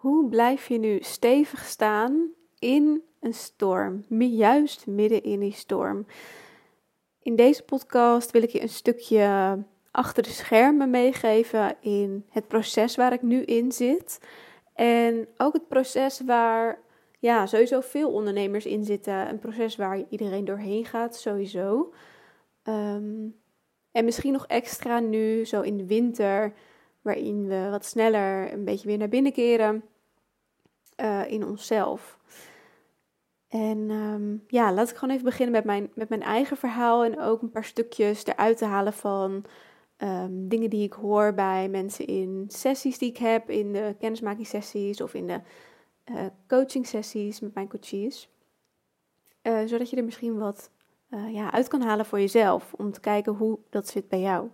Hoe blijf je nu stevig staan in een storm, juist midden in die storm? In deze podcast wil ik je een stukje achter de schermen meegeven in het proces waar ik nu in zit. En ook het proces waar ja, sowieso veel ondernemers in zitten. Een proces waar iedereen doorheen gaat, sowieso. Ehm, en misschien nog extra nu, zo in de winter, waarin we wat sneller een beetje weer naar binnen keren uh, in onszelf. En ehm, ja, laat ik gewoon even beginnen met mijn, met mijn eigen verhaal en ook een paar stukjes eruit te halen van ehm, dingen die ik hoor bij mensen in sessies die ik heb, in de kennismakingssessies of in de uh, coaching sessies met mijn coaches. Uh, zodat je er misschien wat ja, uit kan halen voor jezelf, om te kijken hoe dat zit bij jou.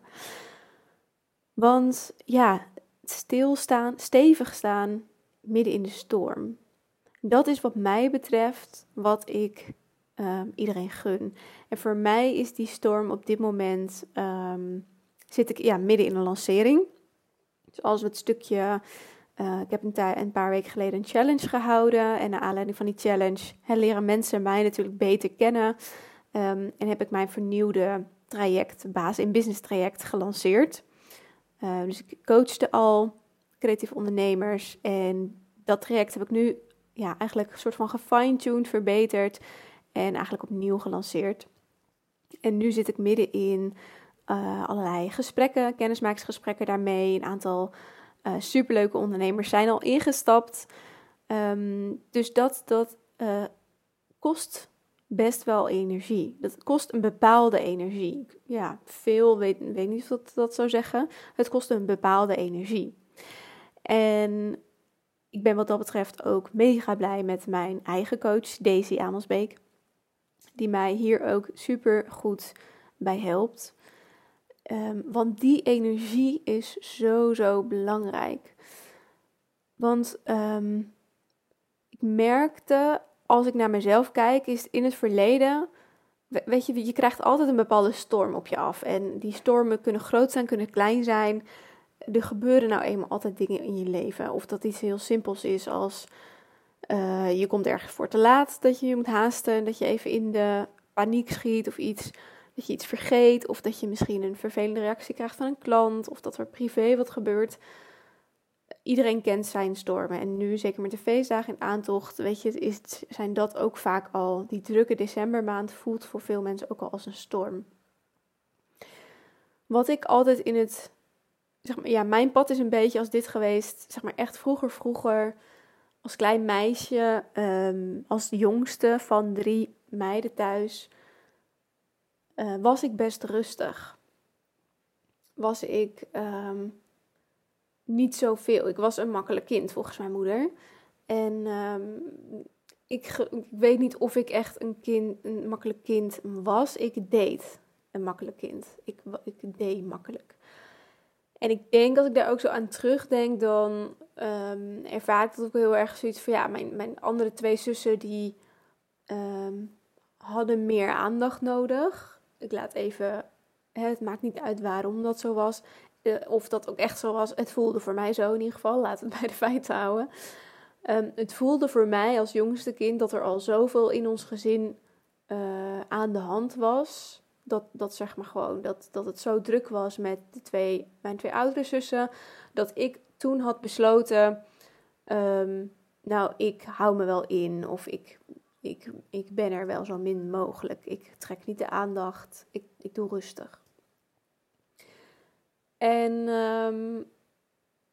Want ja, stilstaan, stevig staan midden in de storm. Dat is wat mij betreft wat ik um, iedereen gun. En voor mij is die storm op dit moment, um, zit ik ja, midden in een lancering. Dus als we het stukje, uh, ik heb een, een, paar weken geleden een challenge gehouden. En naar aanleiding van die challenge leren mensen mij natuurlijk beter kennen. Um, en heb ik mijn vernieuwde traject, baas in business traject, gelanceerd. Dus ik coachte al creatieve ondernemers en dat traject heb ik nu ja, eigenlijk een soort van gefine-tuned, verbeterd en eigenlijk opnieuw gelanceerd. En nu zit ik midden in uh, allerlei gesprekken, kennismakingsgesprekken daarmee. Een aantal uh, superleuke ondernemers zijn al ingestapt. Um, dus dat, dat uh, kost best wel energie. Dat kost een bepaalde energie. Ja, veel, weet, weet niet of dat, dat zou zeggen. Het kost een bepaalde energie. En ik ben wat dat betreft ook mega blij met mijn eigen coach, Daisy Amelsbeek. Die mij hier ook super goed bij helpt. Um, want die energie is zo, zo belangrijk. Want um, ik merkte, als ik naar mezelf kijk, is in het verleden. Weet je, je krijgt altijd een bepaalde storm op je af. En die stormen kunnen groot zijn, kunnen klein zijn er gebeuren nou eenmaal altijd dingen in je leven. Of dat iets heel simpels is als uh, je komt ergens voor te laat, dat je je moet haasten, dat je even in de paniek schiet of iets, dat je iets vergeet. Of dat je misschien een vervelende reactie krijgt van een klant of dat er privé wat gebeurt. Iedereen kent zijn stormen. En nu, zeker met de feestdagen in aantocht, weet je, is, zijn dat ook vaak al. Die drukke decembermaand voelt voor veel mensen ook al als een storm. Wat ik altijd in het zeg maar, ja, mijn pad is een beetje als dit geweest. Zeg maar echt vroeger, vroeger. Als klein meisje, um, als jongste van drie meiden thuis, uh, was ik best rustig. Was ik um, niet zoveel. Ik was een makkelijk kind, volgens mijn moeder. En um, ik, ik, weet niet of ik echt een, kind, een makkelijk kind was. Ik deed een makkelijk kind. Ik deed makkelijk. En ik denk als ik daar ook zo aan terugdenk, dan um, ervaar ik dat ook heel erg zoiets van ja, mijn, mijn andere twee zussen die um, hadden meer aandacht nodig. Ik laat even, het maakt niet uit waarom dat zo was. Uh, of dat ook echt zo was. Het voelde voor mij zo in ieder geval. Laat het bij de feiten houden. Um, het voelde voor mij als jongste kind dat er al zoveel in ons gezin uh, aan de hand was dat, dat zeg maar gewoon, dat, dat het zo druk was met de twee, mijn twee oudere zussen, dat ik toen had besloten, um, nou, ik hou me wel in of ik, ik, ik ben er wel zo min mogelijk. Ik trek niet de aandacht, ik, ik doe rustig. En, um,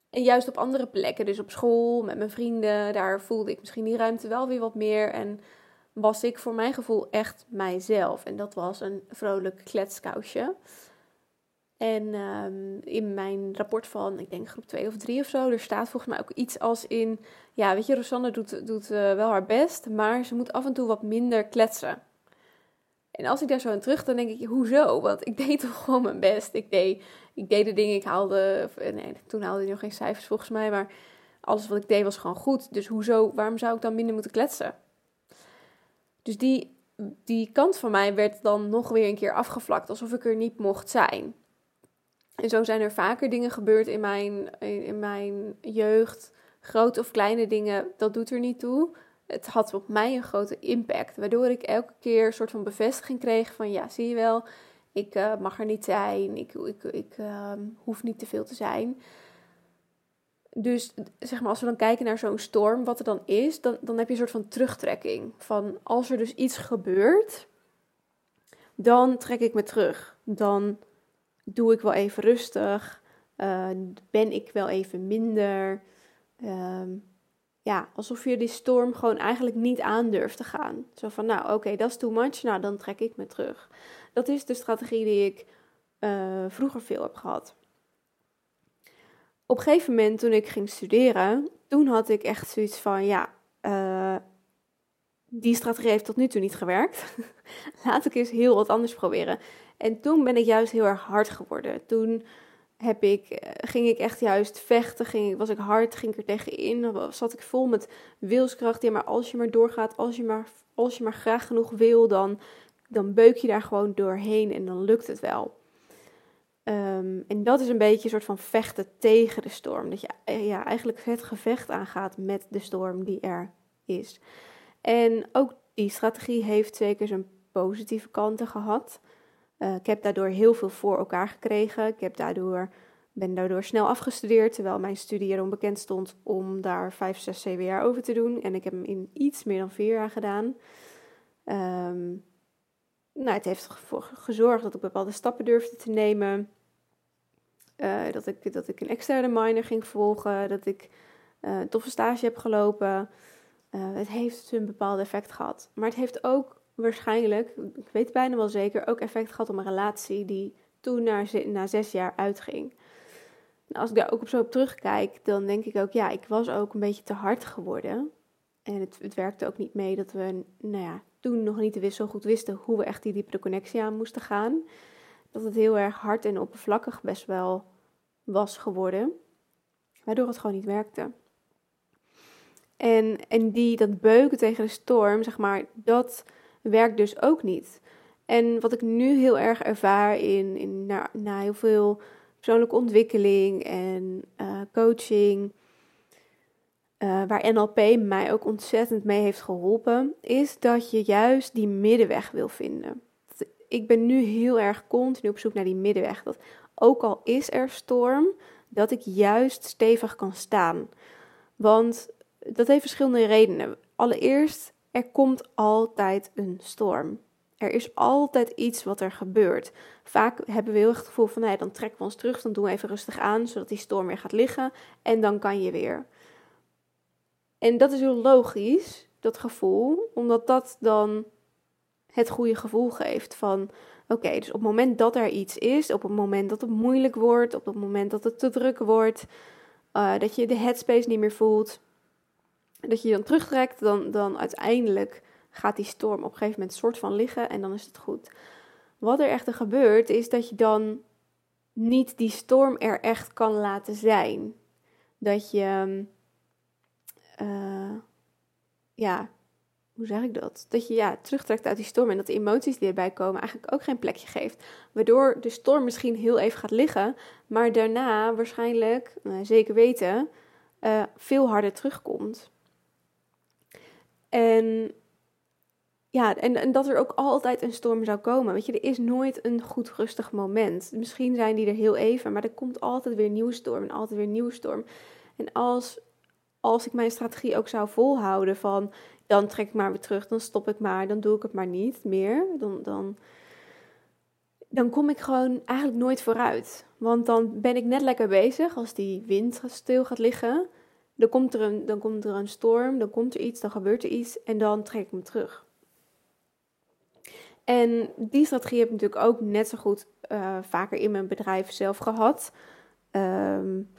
en juist op andere plekken, dus op school, met mijn vrienden, daar voelde ik misschien die ruimte wel weer wat meer en was ik voor mijn gevoel echt mijzelf. En dat was een vrolijk kletskousje. En um, in mijn rapport van, ik denk groep 2 of 3 of zo, er staat volgens mij ook iets als in... Ja, weet je, Rosanne doet, doet uh, wel haar best, maar ze moet af en toe wat minder kletsen. En als ik daar zo aan terug, dan denk ik, hoezo? Want ik deed toch gewoon mijn best. Ik deed, ik deed de dingen, ik haalde... Nee, toen haalde ik nog geen cijfers volgens mij, maar alles wat ik deed was gewoon goed. Dus hoezo, waarom zou ik dan minder moeten kletsen? Dus die, die kant van mij werd dan nog weer een keer afgevlakt, alsof ik er niet mocht zijn. En zo zijn er vaker dingen gebeurd in mijn, in mijn jeugd, grote of kleine dingen, dat doet er niet toe. Het had op mij een grote impact, waardoor ik elke keer een soort van bevestiging kreeg van ja, zie je wel, ik uh, mag er niet zijn, ik, ik, ik uh, hoef niet te veel te zijn. Dus zeg maar, als we dan kijken naar zo'n storm, wat er dan is, dan, dan heb je een soort van terugtrekking. Van als er dus iets gebeurt, dan trek ik me terug. Dan doe ik wel even rustig. Uh, ben ik wel even minder. Uh, ja, alsof je die storm gewoon eigenlijk niet aandurft te gaan. Zo van, nou oké, dat is too much, nou dan trek ik me terug. Dat is de strategie die ik uh, vroeger veel heb gehad. Op een gegeven moment, toen ik ging studeren, toen had ik echt zoiets van, ja, uh, die strategie heeft tot nu toe niet gewerkt. Laat ik eens heel wat anders proberen. En toen ben ik juist heel erg hard geworden. Toen heb ik, eh, ging ik echt juist vechten, ging, was ik hard, ging ik er tegenin, zat ik vol met wilskracht. Ja, maar als je maar doorgaat, als je maar, als je maar graag genoeg wil, dan, dan beuk je daar gewoon doorheen en dan lukt het wel. Ehm, en dat is een beetje een soort van vechten tegen de storm. Dat je eh, ja, eigenlijk het gevecht aangaat met de storm die er is. En ook die strategie heeft zeker zijn positieve kanten gehad. Uh, ik heb daardoor heel veel voor elkaar gekregen. Ik heb daardoor, ben daardoor snel afgestudeerd, terwijl mijn studie erom bekend stond om daar 5, 6, 7 jaar over te doen. En ik heb hem in iets meer dan 4 jaar gedaan. Um, nou, het heeft ervoor gezorgd dat ik bepaalde stappen durfde te nemen. Uh, dat, ik, dat ik een externe minor ging volgen. Dat ik uh, een toffe stage heb gelopen. Uh, het heeft een bepaald effect gehad. Maar het heeft ook waarschijnlijk, ik weet bijna wel zeker, ook effect gehad op een relatie die toen na, na zes jaar uitging. En als ik daar ook op zo op terugkijk, dan denk ik ook, ja, ik was ook een beetje te hard geworden. En het, het werkte ook niet mee dat we, nou ja, toen nog niet zo goed wisten hoe we echt die diepere connectie aan moesten gaan. Dat het heel erg hard en oppervlakkig best wel was geworden. Waardoor het gewoon niet werkte. En, en die, dat beuken tegen de storm, zeg maar, dat werkt dus ook niet. En wat ik nu heel erg ervaar in, in na, na heel veel persoonlijke ontwikkeling en uh, coaching, uh, waar NLP mij ook ontzettend mee heeft geholpen, is dat je juist die middenweg wil vinden. Ik ben nu heel erg continu op zoek naar die middenweg. Dat ook al is er storm, dat ik juist stevig kan staan. Want dat heeft verschillende redenen. Allereerst, er komt altijd een storm. Er is altijd iets wat er gebeurt. Vaak hebben we heel erg het gevoel van, nee, dan trekken we ons terug, dan doen we even rustig aan, zodat die storm weer gaat liggen en dan kan je weer. En dat is heel logisch, dat gevoel, omdat dat dan het goede gevoel geeft van, oké, dus op het moment dat er iets is, op het moment dat het moeilijk wordt, op het moment dat het te druk wordt, uh, dat je de headspace niet meer voelt, dat je je dan terugtrekt, dan, dan uiteindelijk gaat die storm op een gegeven moment soort van liggen en dan is het goed. Wat er echter gebeurt, is dat je dan niet die storm er echt kan laten zijn. Dat je, uh, ja, hoe zeg ik dat? Dat je ja, terugtrekt uit die storm en dat de emoties die erbij komen eigenlijk ook geen plekje geeft. Waardoor de storm misschien heel even gaat liggen, maar daarna waarschijnlijk, nou, zeker weten, uh, veel harder terugkomt. En ja, en, en dat er ook altijd een storm zou komen. Weet je, er is nooit een goed rustig moment. Misschien zijn die er heel even, maar er komt altijd weer een nieuwe storm en altijd weer een nieuwe storm. En als, als ik mijn strategie ook zou volhouden van dan trek ik maar weer terug, dan stop ik maar, dan doe ik het maar niet meer, dan, dan, dan kom ik gewoon eigenlijk nooit vooruit. Want dan ben ik net lekker bezig als die wind stil gaat liggen. Dan komt, er een, dan komt er een storm, dan komt er iets, dan gebeurt er iets en dan trek ik me terug. En die strategie heb ik natuurlijk ook net zo goed uh, vaker in mijn bedrijf zelf gehad. Um,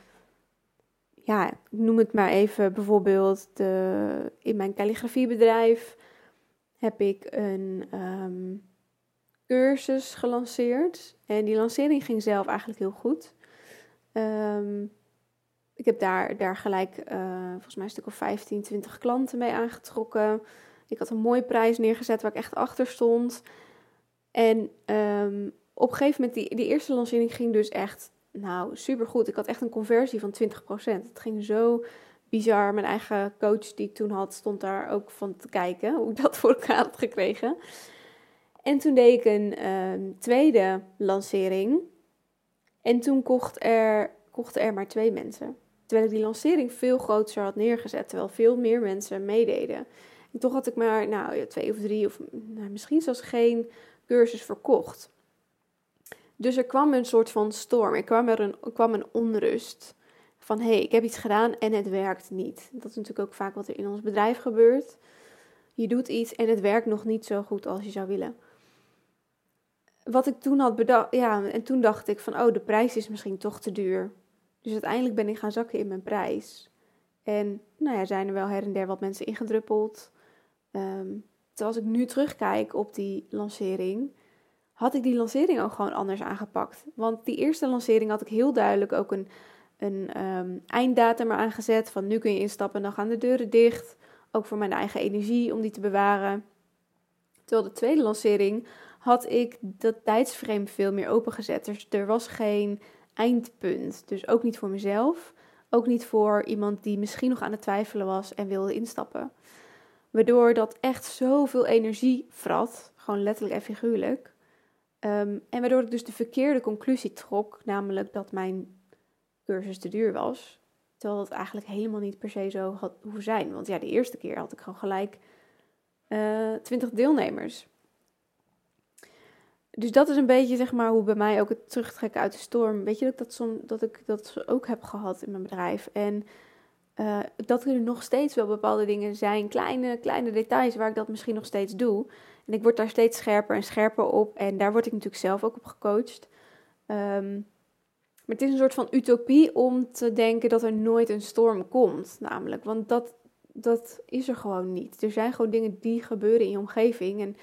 ja, noem het maar even bijvoorbeeld de, in mijn calligrafiebedrijf heb ik een um, cursus gelanceerd. En die lancering ging zelf eigenlijk heel goed. Um, ik heb daar, daar gelijk uh, volgens mij een stuk of 15, 20 klanten mee aangetrokken. Ik had een mooie prijs neergezet waar ik echt achter stond. En um, op een gegeven moment, die, die eerste lancering ging dus echt, nou, super goed. Ik had echt een conversie van 20%. Het ging zo bizar. Mijn eigen coach die ik toen had, stond daar ook van te kijken hoe ik dat voor elkaar had gekregen. En toen deed ik een ehm, tweede lancering. En toen kocht er, kochten er maar twee mensen. Terwijl ik die lancering veel groter had neergezet. Terwijl veel meer mensen meededen. En toch had ik maar nou, twee of drie of nou, misschien zelfs geen cursus verkocht. Dus er kwam een soort van storm. Er kwam, er een, kwam een onrust. Van hé, hey, ik heb iets gedaan en het werkt niet. Dat is natuurlijk ook vaak wat er in ons bedrijf gebeurt. Je doet iets en het werkt nog niet zo goed als je zou willen. Wat ik toen had bedacht, ja, en toen dacht ik van, oh, de prijs is misschien toch te duur. Dus uiteindelijk ben ik gaan zakken in mijn prijs. En nou ja, zijn er wel her en der wat mensen ingedruppeld. Um, terwijl als ik nu terugkijk op die lancering, had ik die lancering ook gewoon anders aangepakt. Want die eerste lancering had ik heel duidelijk ook een, een um, einddatum aangezet. Van nu kun je instappen en dan gaan de deuren dicht. Ook voor mijn eigen energie om die te bewaren. Terwijl de tweede lancering had ik dat tijdsframe veel meer opengezet. Dus er was geen eindpunt. Dus ook niet voor mezelf. Ook niet voor iemand die misschien nog aan het twijfelen was en wilde instappen. Waardoor dat echt zoveel energie vrat. Gewoon letterlijk en figuurlijk. Um, en waardoor ik dus de verkeerde conclusie trok. Namelijk dat mijn cursus te duur was. Terwijl dat eigenlijk helemaal niet per se zo had hoeven zijn. Want ja, de eerste keer had ik gewoon gelijk uh, eh, 20 deelnemers. Dus dat is een beetje zeg maar hoe bij mij ook het terugtrekken uit de storm. Weet je dat ik dat, som, dat, ik dat ook heb gehad in mijn bedrijf. En uh, dat er nog steeds wel bepaalde dingen zijn, kleine, kleine details waar ik dat misschien nog steeds doe. En ik word daar steeds scherper en scherper op. En daar word ik natuurlijk zelf ook op gecoacht. Um, maar het is een soort van utopie om te denken dat er nooit een storm komt. Namelijk, want dat, dat is er gewoon niet. Er zijn gewoon dingen die gebeuren in je omgeving. En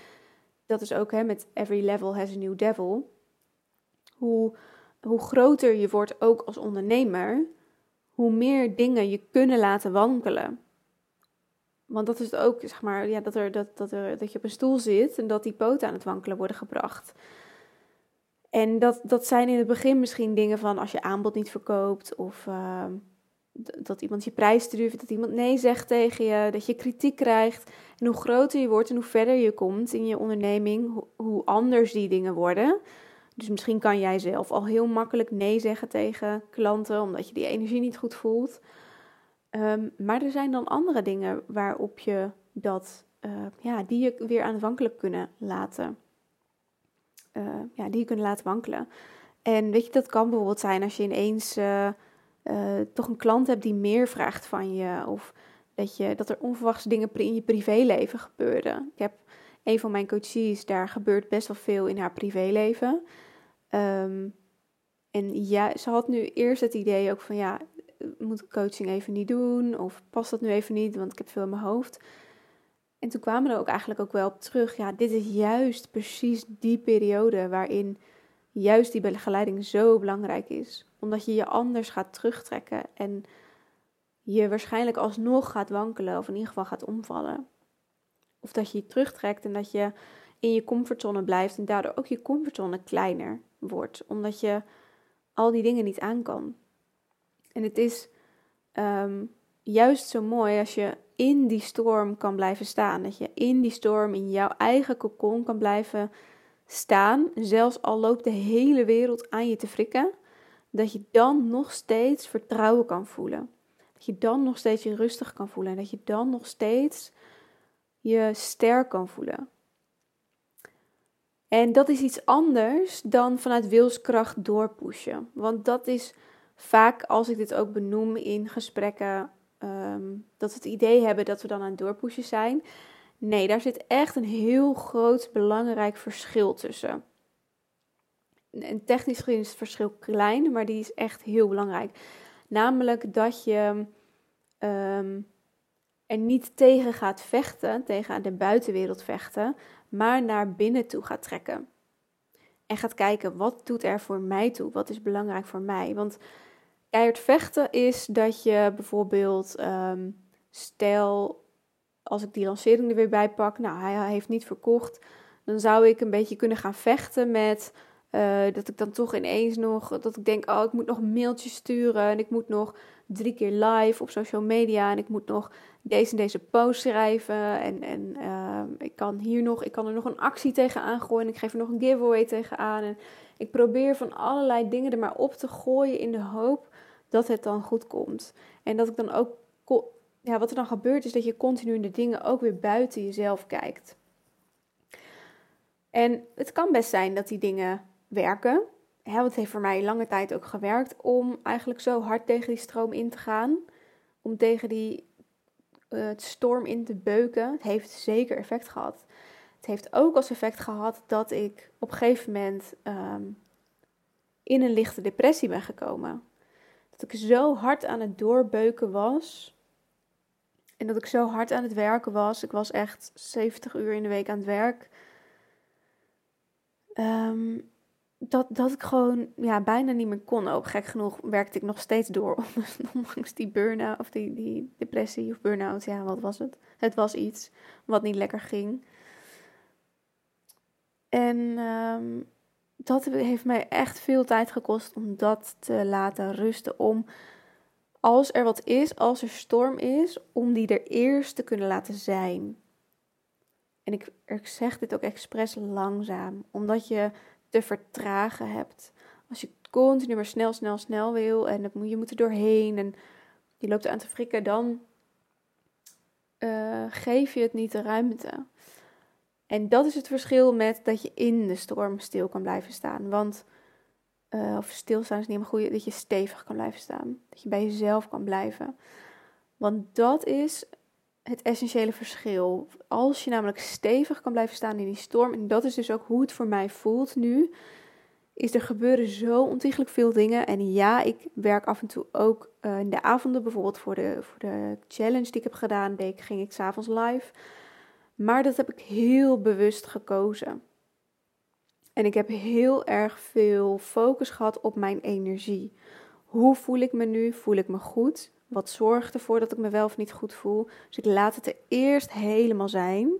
dat is ook hè, met every level has a new devil. Hoe, hoe groter je wordt ook als ondernemer, hoe meer dingen je kunnen laten wankelen. Want dat is het ook, zeg maar, ja, dat, er, dat, dat, er, dat je op een stoel zit en dat die poten aan het wankelen worden gebracht. En dat, dat zijn in het begin misschien dingen van als je aanbod niet verkoopt of uh, dat iemand je prijs durft, dat iemand nee zegt tegen je, dat je kritiek krijgt. En hoe groter je wordt en hoe verder je komt in je onderneming, hoe anders die dingen worden. Dus misschien kan jij zelf al heel makkelijk nee zeggen tegen klanten, omdat je die energie niet goed voelt. Um, maar er zijn dan andere dingen waarop je dat, uh, ja, die je weer aanvankelijk kunnen laten. Uh, ja, die je kunnen laten wankelen. En weet je, dat kan bijvoorbeeld zijn als je ineens uh, toch een klant hebt die meer vraagt van je. Of dat, je, dat er onverwachts dingen in je privéleven gebeuren. Ik heb een van mijn coaches, daar gebeurt best wel veel in haar privéleven. Um, en ja, ze had nu eerst het idee ook van ja, moet coaching even niet doen? Of past dat nu even niet, want ik heb veel in mijn hoofd. En toen kwamen we er ook eigenlijk ook wel op terug. Ja, dit is juist precies die periode waarin juist die begeleiding zo belangrijk is. Omdat je je anders gaat terugtrekken en je waarschijnlijk alsnog gaat wankelen of in ieder geval gaat omvallen. Of dat je je terugtrekt en dat je in je comfortzone blijft en daardoor ook je comfortzone kleiner wordt. Omdat je al die dingen niet aan kan. En het is um, juist zo mooi als je in die storm kan blijven staan. Dat je in die storm, in jouw eigen kokon kan blijven staan. Zelfs al loopt de hele wereld aan je te frikken. Dat je dan nog steeds vertrouwen kan voelen. Dat je dan nog steeds je rustig kan voelen. En dat je dan nog steeds je sterk kan voelen. En dat is iets anders dan vanuit wilskracht doorpushen. Want dat is vaak, als ik dit ook benoem in gesprekken, ehm, dat we het idee hebben dat we dan aan het doorpushen zijn. Nee, daar zit echt een heel groot belangrijk verschil tussen. En technisch gezien is het verschil klein, maar die is echt heel belangrijk. Namelijk dat je um, er niet tegen gaat vechten, tegen de buitenwereld vechten, maar naar binnen toe gaat trekken. En gaat kijken, wat doet er voor mij toe? Wat is belangrijk voor mij? Want keihard vechten is dat je bijvoorbeeld, um, stel als ik die lancering er weer bij pak, nou hij heeft niet verkocht, dan zou ik een beetje kunnen gaan vechten met Uh, dat ik dan toch ineens nog, dat ik denk, oh, ik moet nog een mailtje sturen en ik moet nog drie keer live op social media en ik moet nog deze en deze post schrijven en, en uh, ik kan hier nog, ik kan er nog een actie tegenaan gooien en ik geef er nog een giveaway tegenaan en ik probeer van allerlei dingen er maar op te gooien in de hoop dat het dan goed komt. En dat ik dan ook, ja, wat er dan gebeurt is dat je continu de dingen ook weer buiten jezelf kijkt. En het kan best zijn dat die dingen werken. Hè, het heeft voor mij lange tijd ook gewerkt om eigenlijk zo hard tegen die stroom in te gaan. Om tegen die uh, storm in te beuken. Het heeft zeker effect gehad. Het heeft ook als effect gehad dat ik op een gegeven moment ehm, in een lichte depressie ben gekomen. Dat ik zo hard aan het doorbeuken was. En dat ik zo hard aan het werken was. Ik was echt 70 uur in de week aan het werk. Ehm, dat, dat ik gewoon ja, bijna niet meer kon. Ook gek genoeg werkte ik nog steeds door. Ondanks die burn-out of die, die depressie of burn-out. Ja, wat was het? Het was iets wat niet lekker ging. En um, dat heeft mij echt veel tijd gekost om dat te laten rusten. Om als er wat is, als er storm is, om die er eerst te kunnen laten zijn. En ik, zeg dit ook expres langzaam, omdat je te vertragen hebt. Als je continu maar snel, snel, snel wil en je moet er doorheen en je loopt aan te frikken, dan uh, geef je het niet de ruimte. En dat is het verschil met dat je in de storm stil kan blijven staan. Want, uh, of stilstaan is niet helemaal goed, dat je stevig kan blijven staan. Dat je bij jezelf kan blijven. Want dat is het essentiële verschil. Als je namelijk stevig kan blijven staan in die storm, en dat is dus ook hoe het voor mij voelt nu, is er gebeuren zo ontiegelijk veel dingen. En ja, ik werk af en toe ook uh, in de avonden, bijvoorbeeld voor de, voor de challenge die ik heb gedaan, deed, ging ik s'avonds live. Maar dat heb ik heel bewust gekozen. En ik heb heel erg veel focus gehad op mijn energie. Hoe voel ik me nu? Voel ik me goed? Wat zorgt ervoor dat ik me wel of niet goed voel? Dus ik laat het er eerst helemaal zijn.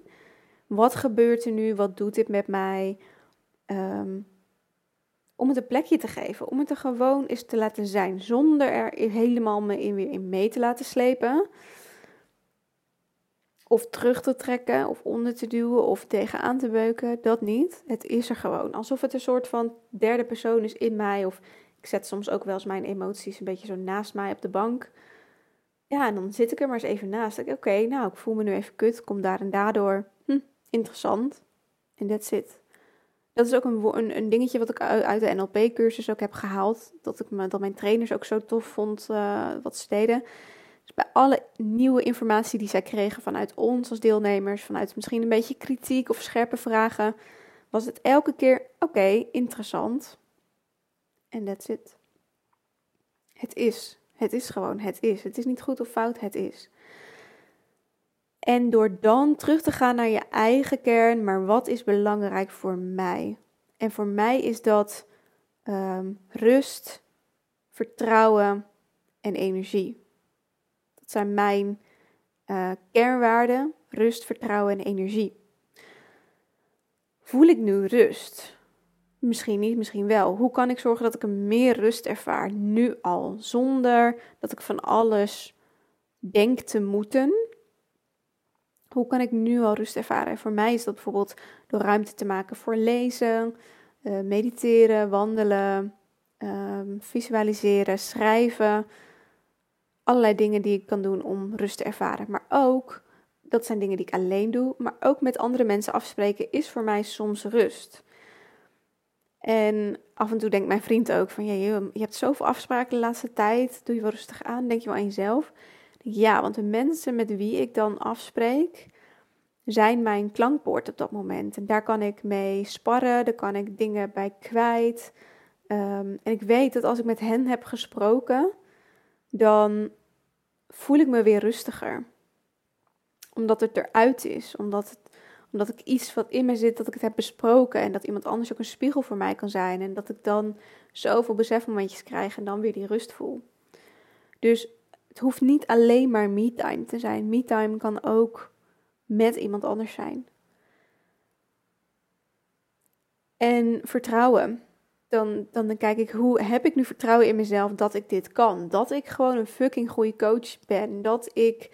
Wat gebeurt er nu? Wat doet dit met mij? Ehm, om het een plekje te geven. Om het er gewoon eens te laten zijn. Zonder er helemaal me in weer in mee te laten slepen of terug te trekken of onder te duwen of tegenaan te beuken. Dat niet. Het is er gewoon. Alsof het een soort van derde persoon is in mij. Of ik zet soms ook wel eens mijn emoties een beetje zo naast mij op de bank. Ja, en dan zit ik er maar eens even naast. Oké, nou, ik voel me nu even kut. Kom daar en daardoor. Hm, interessant. En that's it. Dat is ook een, een, dingetje wat ik uit de NLP-cursus ook heb gehaald. Dat, ik dat mijn trainers ook zo tof vond uh, wat ze deden bij alle nieuwe informatie die zij kregen vanuit ons als deelnemers, vanuit misschien een beetje kritiek of scherpe vragen, was het elke keer: oké, interessant. En that's it. Het is. Het is gewoon, het is. Het is niet goed of fout, het is. En door dan terug te gaan naar je eigen kern, maar wat is belangrijk voor mij? En voor mij is dat um, rust, vertrouwen en energie zijn mijn uh, kernwaarden: rust, vertrouwen en energie. Voel ik nu rust? Misschien niet, misschien wel. Hoe kan ik zorgen dat ik meer rust ervaar nu al, zonder dat ik van alles denk te moeten? Hoe kan ik nu al rust ervaren? voor mij is dat bijvoorbeeld door ruimte te maken voor lezen, uh, mediteren, wandelen, um, visualiseren, schrijven allerlei dingen die ik kan doen om rust te ervaren. Maar ook, dat zijn dingen die ik alleen doe, maar ook met andere mensen afspreken is voor mij soms rust. En af en toe denkt mijn vriend ook van, je hebt zoveel afspraken de laatste tijd, doe je wel rustig aan, denk je wel aan jezelf? Ja, want de mensen met wie ik dan afspreek, zijn mijn klankpoort op dat moment. En daar kan ik mee sparren, daar kan ik dingen bij kwijt. Ehm, en ik weet dat als ik met hen heb gesproken, dan voel ik me weer rustiger. Omdat het eruit is, omdat, het, omdat ik iets wat in me zit, dat ik het heb besproken en dat iemand anders ook een spiegel voor mij kan zijn. En dat ik dan zoveel besefmomentjes krijg en dan weer die rust voel. Dus het hoeft niet alleen maar me-time te zijn. Me-time kan ook met iemand anders zijn. En vertrouwen. Dan, dan kijk ik hoe heb ik nu vertrouwen in mezelf dat ik dit kan. Dat ik gewoon een fucking goede coach ben. Dat ik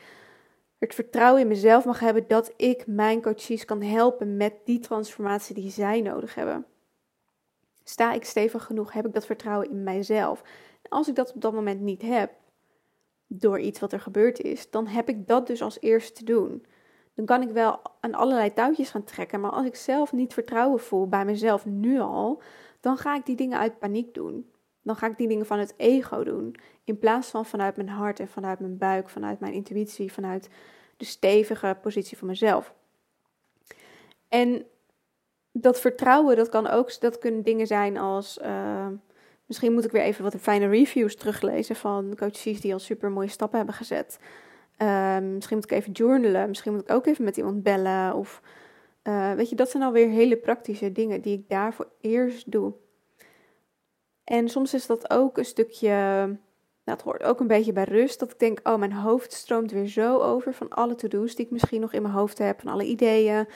het vertrouwen in mezelf mag hebben dat ik mijn coaches kan helpen met die transformatie die zij nodig hebben. Sta ik stevig genoeg? Heb ik dat vertrouwen in mijzelf? Als ik dat op dat moment niet heb, door iets wat er gebeurd is, dan heb ik dat dus als eerste te doen. Dan kan ik wel aan allerlei touwtjes gaan trekken, maar als ik zelf niet vertrouwen voel bij mezelf nu al, dan ga ik die dingen uit paniek doen. Dan ga ik die dingen van het ego doen, in plaats van vanuit mijn hart en vanuit mijn buik, vanuit mijn intuïtie, vanuit de stevige positie van mezelf. En dat vertrouwen, dat kan ook, dat kunnen dingen zijn als, uh, misschien moet ik weer even wat fijne reviews teruglezen van coaches die al super mooie stappen hebben gezet. Uh, misschien moet ik even journalen, misschien moet ik ook even met iemand bellen. Of uh, weet je, dat zijn alweer hele praktische dingen die ik daarvoor eerst doe. En soms is dat ook een stukje, nou, het hoort ook een beetje bij rust, dat ik denk, oh, mijn hoofd stroomt weer zo over van alle to-do's die ik misschien nog in mijn hoofd heb, van alle ideeën.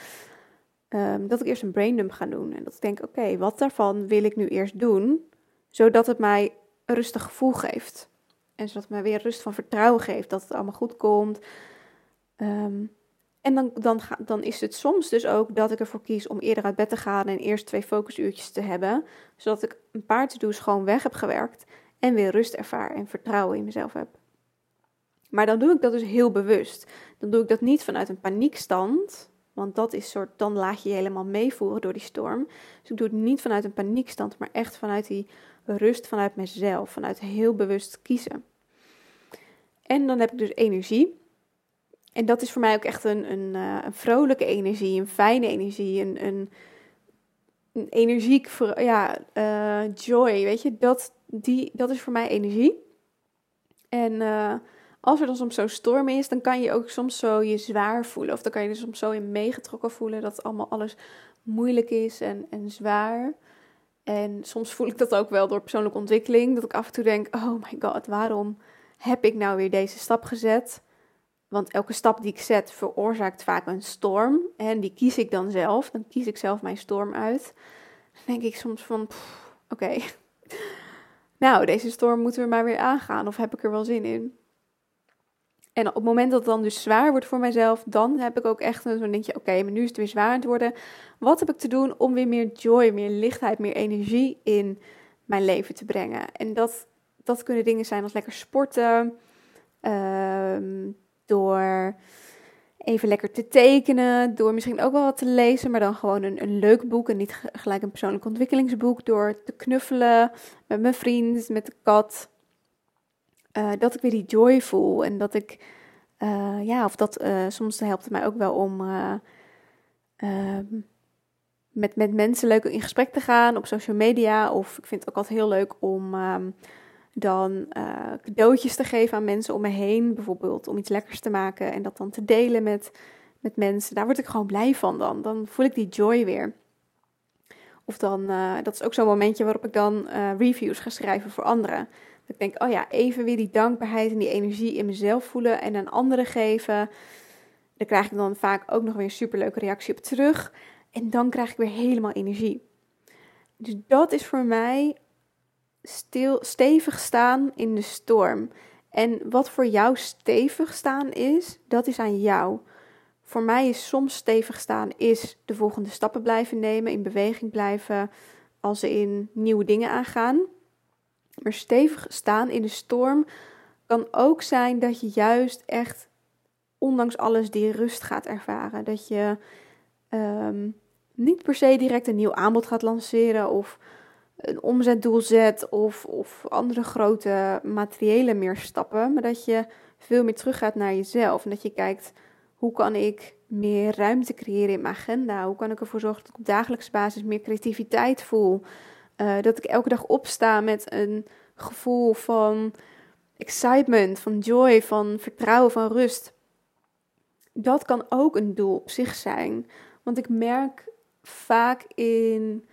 Um, dat ik eerst een braindump ga doen. En dat ik denk, oké, wat daarvan wil ik nu eerst doen, zodat het mij een rustig gevoel geeft. En zodat het mij weer rust van vertrouwen geeft dat het allemaal goed komt. Um, en dan, dan, dan is het soms dus ook dat ik ervoor kies om eerder uit bed te gaan en eerst twee focusuurtjes te hebben. Zodat ik een paar to-do's gewoon weg heb gewerkt en weer rust ervaar en vertrouwen in mezelf heb. Maar dan doe ik dat dus heel bewust. Dan doe ik dat niet vanuit een paniekstand, want dat is soort, dan laat je je helemaal meevoeren door die storm. Dus ik doe het niet vanuit een paniekstand, maar echt vanuit die rust vanuit mezelf, vanuit heel bewust kiezen. En dan heb ik dus energie. En dat is voor mij ook echt een, een, uh, een vrolijke energie, een fijne energie, een, een, een energiek, ja, uh, joy, weet je, dat, die, dat is voor mij energie. En uh, als er dan soms zo'n storm is, dan kan je ook soms zo je zwaar voelen. Of dan kan je er soms zo in meegetrokken voelen dat allemaal alles moeilijk is en, en zwaar. En soms voel ik dat ook wel door persoonlijke ontwikkeling. Dat ik af en toe denk, oh my god, waarom heb ik nou weer deze stap gezet? Want elke stap die ik zet veroorzaakt vaak een storm. En die kies ik dan zelf. Dan kies ik zelf mijn storm uit. Dan denk ik soms van, oké. Nou, deze storm moeten we maar weer aangaan. Of heb ik er wel zin in? En op het moment dat het dan dus zwaar wordt voor mijzelf, dan heb ik ook echt zo'n dingetje, oké, maar nu is het weer zwaar aan het worden. Wat heb ik te doen om weer meer joy, meer lichtheid, meer energie in mijn leven te brengen? En dat, dat kunnen dingen zijn als lekker sporten, ehm, door even lekker te tekenen, door misschien ook wel wat te lezen, maar dan gewoon een, een leuk boek en niet gelijk een persoonlijk ontwikkelingsboek, door te knuffelen met mijn vriend, met de kat. Uh, dat ik weer die joy voel en dat ik, uh, ja, of dat uh, soms helpt het mij ook wel om ehm, met, met mensen leuk in gesprek te gaan op social media. Of ik vind het ook altijd heel leuk om dan cadeautjes te geven aan mensen om me heen, bijvoorbeeld om iets lekkers te maken en dat dan te delen met, met mensen. Daar word ik gewoon blij van dan. Dan voel ik die joy weer. Of dan, dat is ook zo'n momentje waarop ik dan reviews ga schrijven voor anderen. Ik denk, oh ja, even weer die dankbaarheid en die energie in mezelf voelen en aan anderen geven. Daar krijg ik dan vaak ook nog weer een superleuke reactie op terug. En dan krijg ik weer helemaal energie. Dus dat is voor mij stevig staan in de storm. En wat voor jou stevig staan is, dat is aan jou. Voor mij is soms stevig staan is de volgende stappen blijven nemen, in beweging blijven, als ze in nieuwe dingen aangaan. Maar stevig staan in de storm kan ook zijn dat je juist echt, ondanks alles, die rust gaat ervaren. Dat je ehm, niet per se direct een nieuw aanbod gaat lanceren of een omzetdoel zet of, of andere grote materiële meer stappen. Maar dat je veel meer teruggaat naar jezelf. En dat je kijkt, hoe kan ik meer ruimte creëren in mijn agenda? Hoe kan ik ervoor zorgen dat ik op dagelijkse basis meer creativiteit voel? Uh, dat ik elke dag opsta met een gevoel van excitement, van joy, van vertrouwen, van rust. Dat kan ook een doel op zich zijn. Want ik merk vaak in,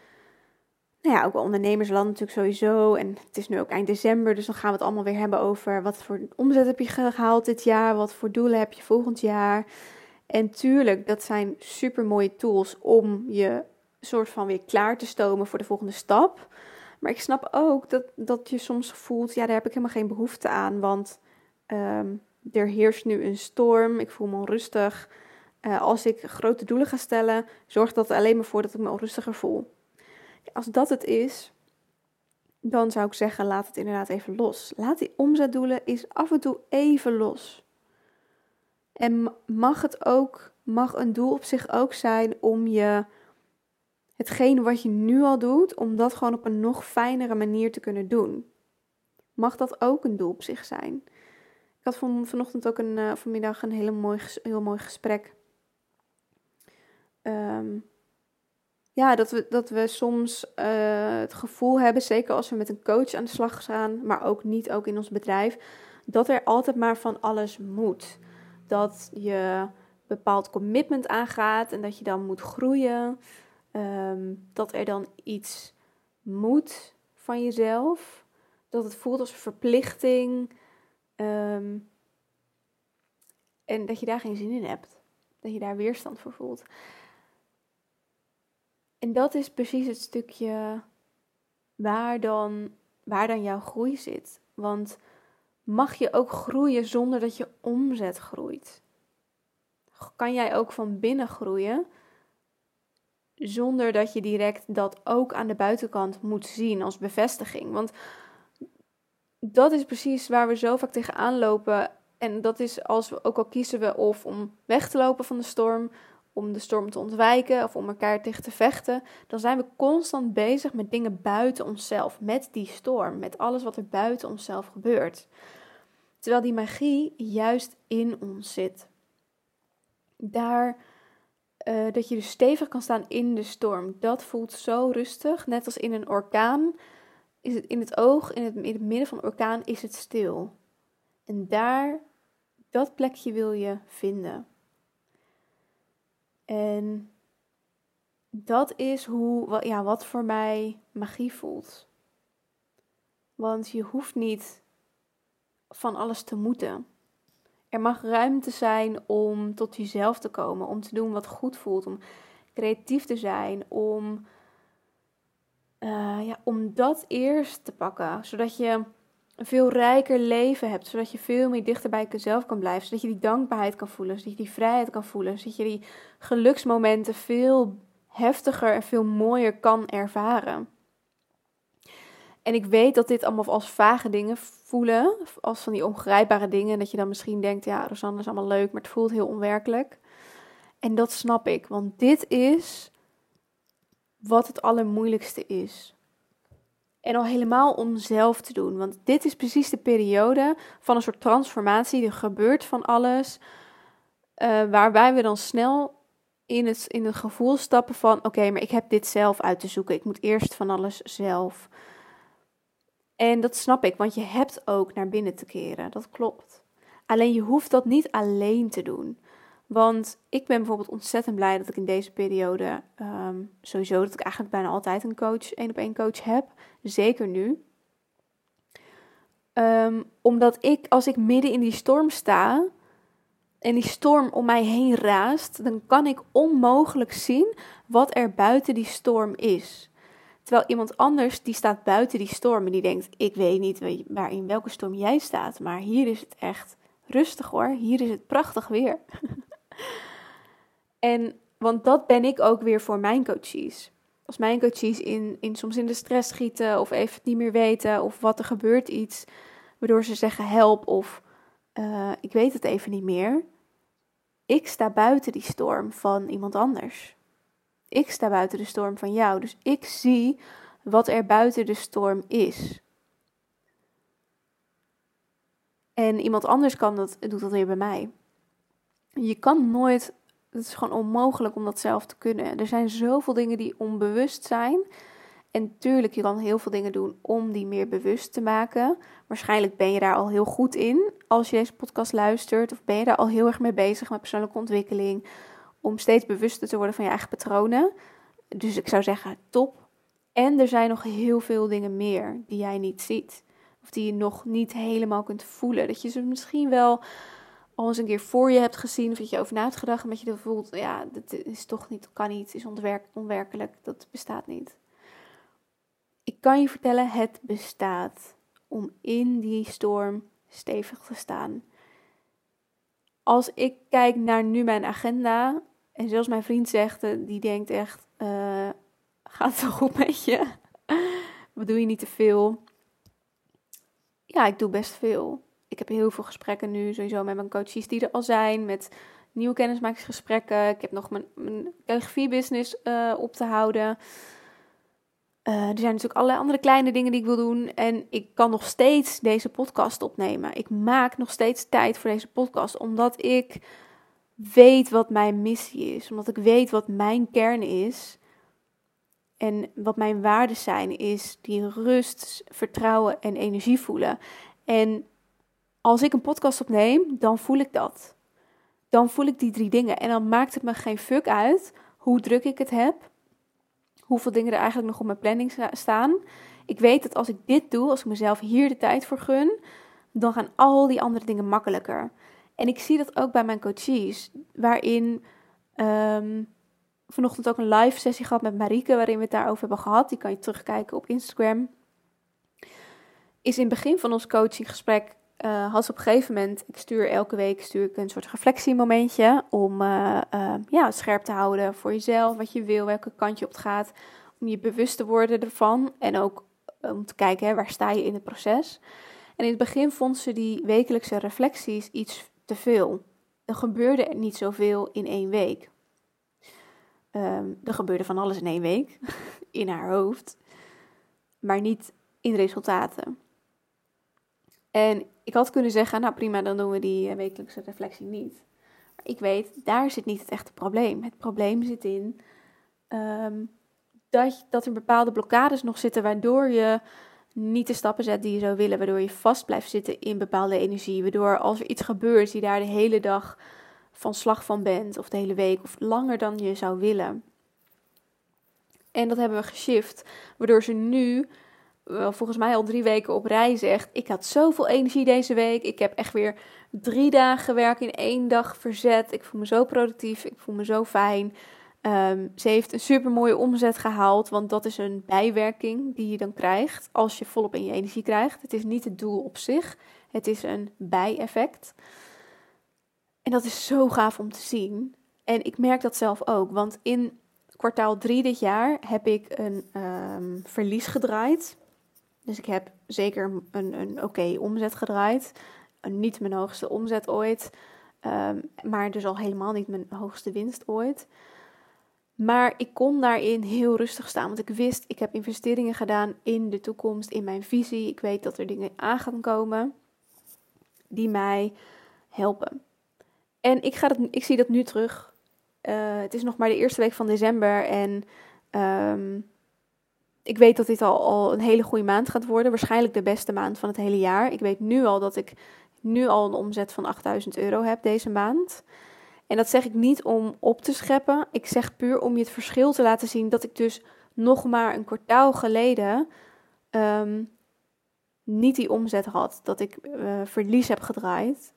nou ja, ook wel ondernemersland natuurlijk sowieso. En het is nu ook eind december, dus dan gaan we het allemaal weer hebben over wat voor omzet heb je gehaald dit jaar, wat voor doelen heb je volgend jaar. En tuurlijk, dat zijn super mooie tools om je soort van weer klaar te stomen voor de volgende stap. Maar ik snap ook dat, dat je soms voelt, ja, daar heb ik helemaal geen behoefte aan, want ehm, er heerst nu een storm, ik voel me onrustig. Uh, als ik grote doelen ga stellen, zorgt dat alleen maar voor dat ik me onrustiger voel. Als dat het is, dan zou ik zeggen, laat het inderdaad even los. Laat die omzetdoelen eens af en toe even los. En mag het ook, mag een doel op zich ook zijn om je hetgene wat je nu al doet, om dat gewoon op een nog fijnere manier te kunnen doen. Mag dat ook een doel op zich zijn? Ik had van, vanochtend ook een, uh, vanmiddag een hele mooi, heel mooi gesprek. Um, ja, dat we, dat we soms uh, het gevoel hebben, zeker als we met een coach aan de slag gaan, maar ook niet ook in ons bedrijf, dat er altijd maar van alles moet. Dat je bepaald commitment aangaat en dat je dan moet groeien. Um, dat er dan iets moet van jezelf. Dat het voelt als een verplichting. Um, en dat je daar geen zin in hebt. Dat je daar weerstand voor voelt. En dat is precies het stukje waar dan, waar dan jouw groei zit. Want mag je ook groeien zonder dat je omzet groeit? Kan jij ook van binnen groeien zonder dat je direct dat ook aan de buitenkant moet zien als bevestiging? Want dat is precies waar we zo vaak tegenaan lopen. En dat is als we ook al kiezen we of om weg te lopen van de storm om de storm te ontwijken of om elkaar tegen te vechten, dan zijn we constant bezig met dingen buiten onszelf, met die storm, met alles wat er buiten onszelf gebeurt. Terwijl die magie juist in ons zit. Daar uh, dat je dus stevig kan staan in de storm, dat voelt zo rustig. Net als in een orkaan is het in het oog, in het, in het midden van een orkaan is het stil. En daar, dat plekje wil je vinden. En dat is hoe, ja, wat voor mij magie voelt. Want je hoeft niet van alles te moeten. Er mag ruimte zijn om tot jezelf te komen, om te doen wat goed voelt, om creatief te zijn, om, uh, ja, om dat eerst te pakken, zodat je een veel rijker leven hebt, zodat je veel meer dichter bij jezelf kan blijven, zodat je die dankbaarheid kan voelen, zodat je die vrijheid kan voelen, zodat je die geluksmomenten veel heftiger en veel mooier kan ervaren. En ik weet dat dit allemaal als vage dingen voelen, als van die ongrijpbare dingen, dat je dan misschien denkt, ja, Rosanne is allemaal leuk, maar het voelt heel onwerkelijk. En dat snap ik, want dit is wat het allermoeilijkste is. En al helemaal om zelf te doen. Want dit is precies de periode van een soort transformatie. Er gebeurt van alles. Uh, waarbij we dan snel in het, in het gevoel stappen van: oké, maar ik heb dit zelf uit te zoeken. Ik moet eerst van alles zelf. En dat snap ik, want je hebt ook naar binnen te keren. Dat klopt. Alleen je hoeft dat niet alleen te doen. Want ik ben bijvoorbeeld ontzettend blij dat ik in deze periode, ehm, sowieso dat ik eigenlijk bijna altijd een coach, één op één coach heb. Zeker nu. Um, omdat ik, als ik midden in die storm sta en die storm om mij heen raast, dan kan ik onmogelijk zien wat er buiten die storm is. Terwijl iemand anders die staat buiten die storm en die denkt: Ik weet niet waar in welke storm jij staat, maar hier is het echt rustig hoor. Hier is het prachtig weer. en want dat ben ik ook weer voor mijn coaches. Als mijn coaches in, in, soms in de stress schieten of even niet meer weten of wat er gebeurt iets, waardoor ze zeggen help of uh, ik weet het even niet meer. Ik sta buiten die storm van iemand anders. Ik sta buiten de storm van jou. Dus ik zie wat er buiten de storm is. En iemand anders kan dat, doet dat weer bij mij. Je kan nooit, het is gewoon onmogelijk om dat zelf te kunnen. Er zijn zoveel dingen die onbewust zijn. En tuurlijk, je kan heel veel dingen doen om die meer bewust te maken. Waarschijnlijk ben je daar al heel goed in als je deze podcast luistert. Of ben je daar al heel erg mee bezig met persoonlijke ontwikkeling. Om steeds bewuster te worden van je eigen patronen. Dus ik zou zeggen, top. En er zijn nog heel veel dingen meer die jij niet ziet. Of die je nog niet helemaal kunt voelen. Dat je ze misschien wel al eens een keer voor je hebt gezien of dat je over na hebt gedacht, maar je voelt, ja, dat is toch niet, kan niet, is onwerkelijk, dat bestaat niet. Ik kan je vertellen, het bestaat om in die storm stevig te staan. Als ik kijk naar nu mijn agenda, en zelfs mijn vriend zegt, eh, die denkt echt, uh, gaat het zo goed met je? Wat doe je niet te veel? Ja, ik doe best veel. Ik heb heel veel gesprekken nu, sowieso met mijn coaches die er al zijn, met nieuwe kennismakingsgesprekken. Ik heb nog mijn, mijn business uh, op te houden. Uh, er zijn natuurlijk allerlei andere kleine dingen die ik wil doen. En ik kan nog steeds deze podcast opnemen. Ik maak nog steeds tijd voor deze podcast. Omdat ik weet wat mijn missie is. Omdat ik weet wat mijn kern is. En wat mijn waarden zijn, is die rust, vertrouwen en energie voelen. En als ik een podcast opneem, dan voel ik dat. Dan voel ik die drie dingen. En dan maakt het me geen fuck uit hoe druk ik het heb hoeveel dingen er eigenlijk nog op mijn planning staan. Ik weet dat als ik dit doe, als ik mezelf hier de tijd voor gun, dan gaan al die andere dingen makkelijker. En ik zie dat ook bij mijn coaches, waarin um, vanochtend ook een live sessie gehad met Marike, waarin we het daarover hebben gehad. Die kan je terugkijken op Instagram. Is in het begin van ons coachinggesprek uh, had op een gegeven moment, ik stuur elke week stuur ik een soort reflectiemomentje om uh, ja, scherp te houden voor jezelf, wat je wil, welke kant je op gaat, om je bewust te worden ervan en ook om te kijken hè, waar sta je in het proces. En in het begin vond ze die wekelijkse reflecties iets te veel. Er gebeurde niet zoveel in één week. Um, er gebeurde van alles in één week in haar hoofd, maar niet in resultaten. En ik had kunnen zeggen, nou prima, dan doen we die eh, wekelijkse reflectie niet. Maar ik weet, daar zit niet het echte probleem. Het probleem zit in um, dat, dat er bepaalde blokkades nog zitten, waardoor je niet de stappen zet die je zou willen, waardoor je vast blijft zitten in bepaalde energie, waardoor als er iets gebeurt, je daar de hele dag van slag van bent, of de hele week, of langer dan je zou willen. En dat hebben we geshift, waardoor ze nu volgens mij al drie weken op rij zegt: Ik had zoveel energie deze week. Ik heb echt weer drie dagen werk in één dag verzet. Ik voel me zo productief. Ik voel me zo fijn. Um, ze heeft een super mooie omzet gehaald, want dat is een bijwerking die je dan krijgt als je volop in je energie krijgt. Het is niet het doel op zich, het is een bijeffect. En dat is zo gaaf om te zien. En ik merk dat zelf ook, want in kwartaal 3 dit jaar heb ik een um, verlies gedraaid. Dus ik heb zeker een, een oké omzet gedraaid. Niet mijn hoogste omzet ooit. Um, maar dus al helemaal niet mijn hoogste winst ooit. Maar ik kon daarin heel rustig staan. Want ik wist, ik heb investeringen gedaan in de toekomst, in mijn visie. Ik weet dat er dingen aan gaan komen die mij helpen. En ik, ga dat, ik zie dat nu terug. Uh, het is nog maar de eerste week van december. En um, ik weet dat dit al, al een hele goede maand gaat worden. Waarschijnlijk de beste maand van het hele jaar. Ik weet nu al dat ik nu al een omzet van 8000 euro heb deze maand. En dat zeg ik niet om op te scheppen. Ik zeg puur om je het verschil te laten zien dat ik dus nog maar een kwartaal geleden um, niet die omzet had. Dat ik uh, verlies heb gedraaid.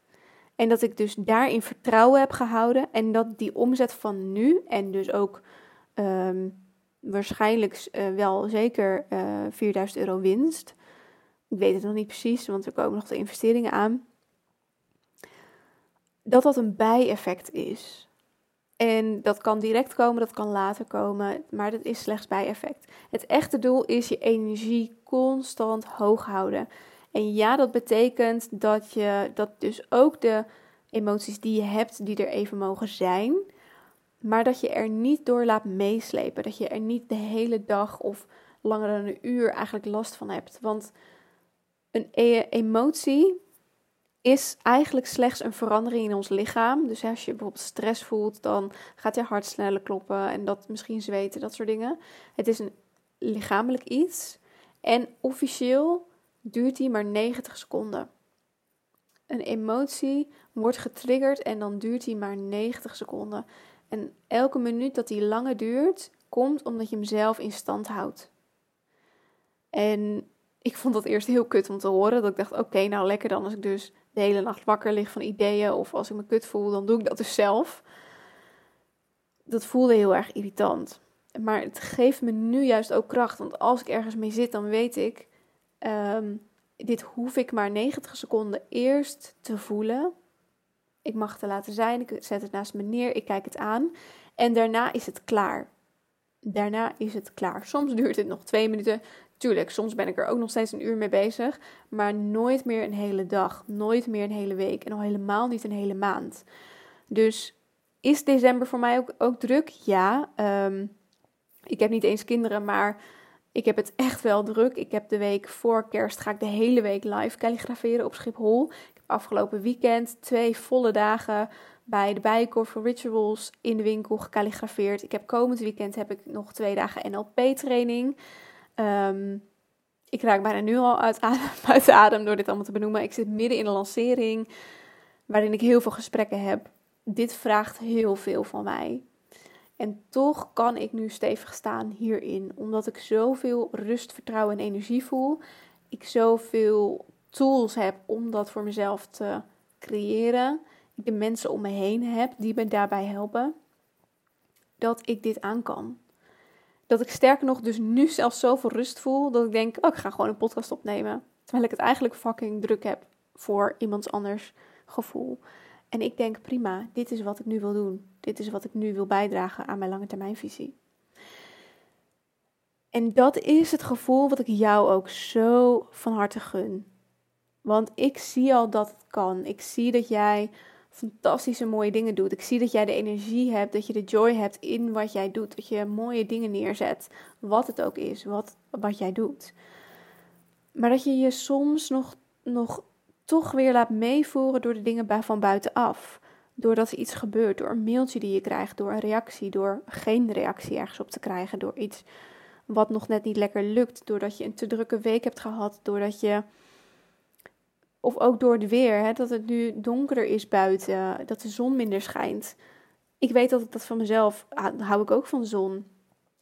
En dat ik dus daarin vertrouwen heb gehouden. En dat die omzet van nu en dus ook um, waarschijnlijk uh, wel zeker uh, eh, 4000 euro winst. Ik weet het nog niet precies, want er komen nog de investeringen aan. Dat dat een bijeffect is. En dat kan direct komen, dat kan later komen, maar dat is slechts bijeffect. Het echte doel is je energie constant hoog houden. En ja, dat betekent dat je dat dus ook de emoties die je hebt, die er even mogen zijn, maar dat je er niet door laat meeslepen. Dat je er niet de hele dag of langer dan een uur eigenlijk last van hebt. Want een e emotie is eigenlijk slechts een verandering in ons lichaam. Dus als je bijvoorbeeld stress voelt, dan gaat je hart sneller kloppen en dat misschien zweten, dat soort dingen. Het is een lichamelijk iets. En officieel duurt die maar 90 seconden. Een emotie wordt getriggerd en dan duurt die maar 90 seconden. En elke minuut dat die langer duurt, komt omdat je hem zelf in stand houdt. En ik vond dat eerst heel kut om te horen. Dat ik dacht, oké, nou lekker dan als ik dus de hele nacht wakker lig van ideeën. Of als ik me kut voel, dan doe ik dat dus zelf. Dat voelde heel erg irritant. Maar het geeft me nu juist ook kracht. Want als ik ergens mee zit, dan weet ik, ehm, dit hoef ik maar 90 seconden eerst te voelen. Ik mag het laten zijn, ik zet het naast me neer, ik kijk het aan. En daarna is het klaar. Daarna is het klaar. Soms duurt het nog twee minuten. Tuurlijk, soms ben ik er ook nog steeds een uur mee bezig. Maar nooit meer een hele dag. Nooit meer een hele week. En al helemaal niet een hele maand. Dus is december voor mij ook, ook druk? Ja. Ehm, ik heb niet eens kinderen, maar ik heb het echt wel druk. Ik heb de week voor kerst ga ik de hele week live kalligraferen op Schiphol. Ik afgelopen weekend twee volle dagen bij de Bijenkorf voor Rituals in de winkel gekalligrafeerd. Ik heb komend weekend heb ik nog twee dagen NLP-training. Ehm, ik raak bijna nu al uit adem, uit adem door dit allemaal te benoemen. Ik zit midden in een lancering waarin ik heel veel gesprekken heb. Dit vraagt heel veel van mij. En toch kan ik nu stevig staan hierin, omdat ik zoveel rust, vertrouwen en energie voel. Ik zoveel tools heb om dat voor mezelf te creëren. Ik de mensen om me heen heb die me daarbij helpen. Dat ik dit aan kan. Dat ik sterker nog dus nu zelfs zoveel rust voel dat ik denk, oh, ik ga gewoon een podcast opnemen. Terwijl ik het eigenlijk fucking druk heb voor iemands anders gevoel. En ik denk, prima, dit is wat ik nu wil doen. Dit is wat ik nu wil bijdragen aan mijn lange termijnvisie. En dat is het gevoel wat ik jou ook zo van harte gun. Want ik zie al dat het kan. Ik zie dat jij fantastische mooie dingen doet. Ik zie dat jij de energie hebt, dat je de joy hebt in wat jij doet. Dat je mooie dingen neerzet, wat het ook is, wat, wat jij doet. Maar dat je je soms nog, nog toch weer laat meevoeren door de dingen van buitenaf. Doordat er iets gebeurt, door een mailtje die je krijgt, door een reactie, door geen reactie ergens op te krijgen, door iets wat nog net niet lekker lukt, doordat je een te drukke week hebt gehad, doordat je. Of ook door het weer, hè, dat het nu donkerder is buiten, dat de zon minder schijnt. Ik weet dat ik dat van mezelf hou ik ook van zon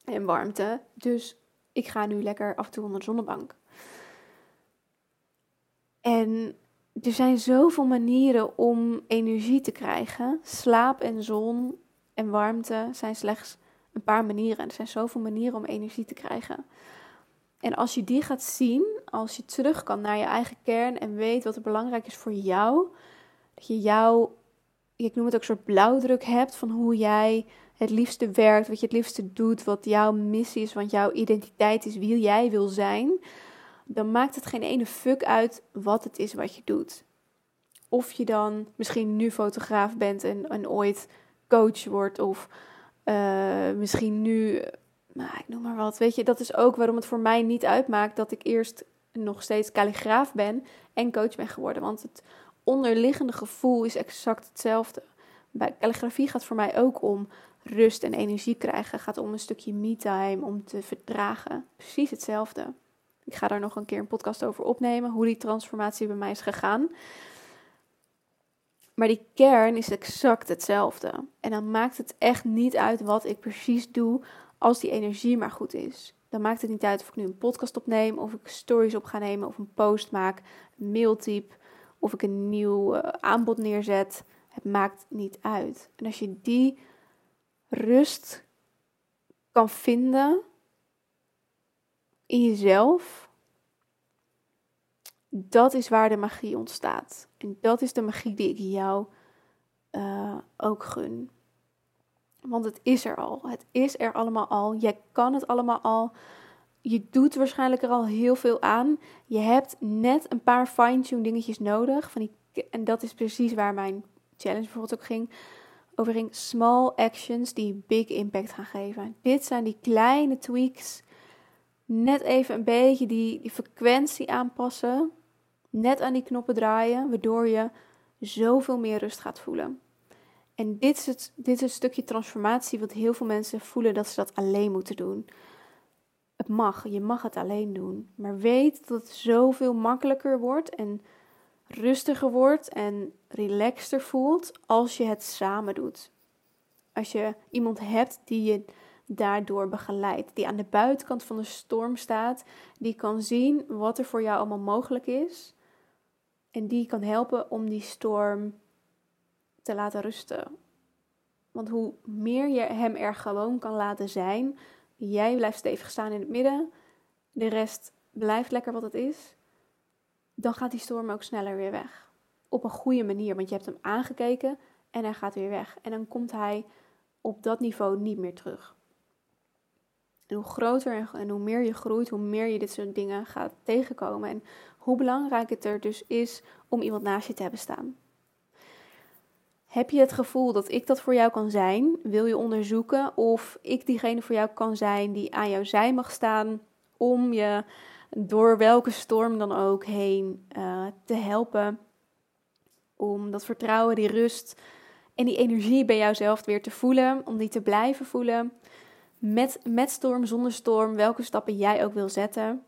en warmte. Dus ik ga nu lekker af en toe onder de zonnebank. En er zijn zoveel manieren om energie te krijgen. Slaap en zon en warmte zijn slechts een paar manieren. Er zijn zoveel manieren om energie te krijgen. En als je die gaat zien, als je terug kan naar je eigen kern en weet wat er belangrijk is voor jou, dat je jouw, ik noem het ook een soort blauwdruk hebt van hoe jij het liefste werkt, wat je het liefste doet, wat jouw missie is, wat jouw identiteit is, wie jij wil zijn dan maakt het geen ene fuck uit wat het is wat je doet. Of je dan misschien nu fotograaf bent en, en ooit coach wordt, of uh, misschien nu, nou, ik noem maar wat. Weet je, dat is ook waarom het voor mij niet uitmaakt dat ik eerst nog steeds kalligraaf ben en coach ben geworden. Want het onderliggende gevoel is exact hetzelfde. Bij calligrafie gaat voor mij ook om rust en energie krijgen. Gaat om een stukje me-time, om te verdragen. Precies hetzelfde. Ik ga daar nog een keer een podcast over opnemen, hoe die transformatie bij mij is gegaan. Maar die kern is exact hetzelfde. En dan maakt het echt niet uit wat ik precies doe, als die energie maar goed is. Dan maakt het niet uit of ik nu een podcast opneem, of ik stories op ga nemen, of een post maak, een of ik een nieuw uh, aanbod neerzet. Het maakt niet uit. En als je die rust kan vinden in jezelf, dat is waar de magie ontstaat. En dat is de magie die ik jou uh, ook gun. Want het is er al. Het is er allemaal al. Jij kan het allemaal al. Je doet waarschijnlijk er al heel veel aan. Je hebt net een paar fine-tune dingetjes nodig. Van die, en dat is precies waar mijn challenge bijvoorbeeld ook ging. Over ging small actions die big impact gaan geven. Dit zijn die kleine tweaks net even een beetje die, die frequentie aanpassen. Net aan die knoppen draaien, waardoor je zoveel meer rust gaat voelen. En dit is, het, dit is stukje transformatie wat heel veel mensen voelen dat ze dat alleen moeten doen. Het mag, je mag het alleen doen. Maar weet dat het zoveel makkelijker wordt en rustiger wordt en relaxter voelt als je het samen doet. Als je iemand hebt die je daardoor begeleidt. Die aan de buitenkant van de storm staat. Die kan zien wat er voor jou allemaal mogelijk is. En die kan helpen om die storm te laten rusten. Want hoe meer je hem er gewoon kan laten zijn, Jij blijft stevig staan in het midden. De rest blijft lekker wat het is. Dan gaat die storm ook sneller weer weg. Op een goede manier, want je hebt hem aangekeken en hij gaat weer weg. En dan komt hij op dat niveau niet meer terug. En hoe groter en hoe meer je groeit, hoe meer je dit soort dingen gaat tegenkomen. En hoe belangrijk het er dus is om iemand naast je te hebben staan. Heb je het gevoel dat ik dat voor jou kan zijn? Wil je onderzoeken of ik diegene voor jou kan zijn die aan jouw zij mag staan om je door welke storm dan ook heen uh, te helpen? Om dat vertrouwen, die rust en die energie bij jouzelf weer te voelen, om die te blijven voelen. Met, met storm, zonder storm, welke stappen jij ook wil zetten.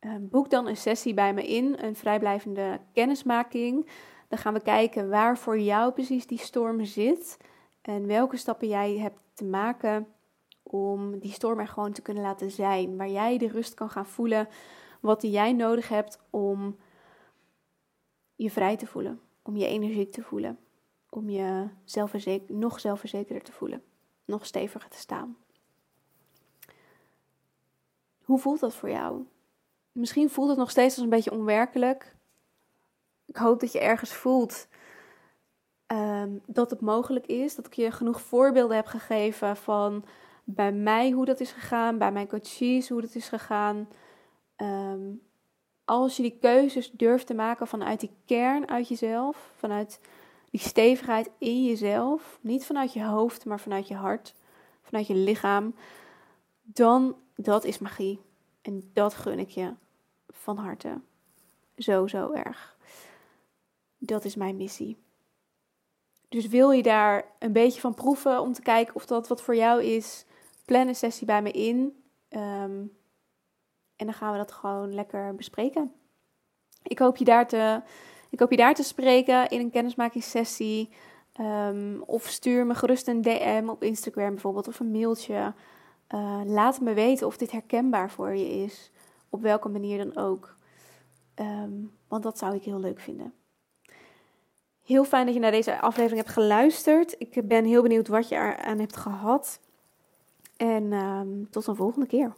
Uh, boek dan een sessie bij me in, een vrijblijvende kennismaking. Dan gaan we kijken waar voor jou precies die storm zit en welke stappen jij hebt te maken om die storm er gewoon te kunnen laten zijn. Waar jij de rust kan gaan voelen, wat jij nodig hebt om je vrij te voelen, om je energiek te voelen, om je zelfverzeker, nog zelfverzekerder te voelen, nog steviger te staan. Hoe voelt dat voor jou? Misschien voelt het nog steeds als een beetje onwerkelijk ik hoop dat je ergens voelt ehm, dat het mogelijk is. Dat ik je genoeg voorbeelden heb gegeven van bij mij hoe dat is gegaan, bij mijn coaches hoe dat is gegaan. Ehm, als je die keuzes durft te maken vanuit die kern uit jezelf, vanuit die stevigheid in jezelf, niet vanuit je hoofd, maar vanuit je hart, vanuit je lichaam, dan dat is magie. En dat gun ik je van harte. Zo, zo erg. Dat is mijn missie. Dus wil je daar een beetje van proeven om te kijken of dat wat voor jou is, plan een sessie bij me in. Ehm, en dan gaan we dat gewoon lekker bespreken. Ik hoop je daar te, ik hoop je daar te spreken in een kennismakingssessie. Um, of stuur me gerust een DM op Instagram bijvoorbeeld of een mailtje. Uh, laat me weten of dit herkenbaar voor je is. Op welke manier dan ook. Ehm, want dat zou ik heel leuk vinden. Heel fijn dat je naar deze aflevering hebt geluisterd. Ik ben heel benieuwd wat je eraan hebt gehad. En ehm, tot een volgende keer.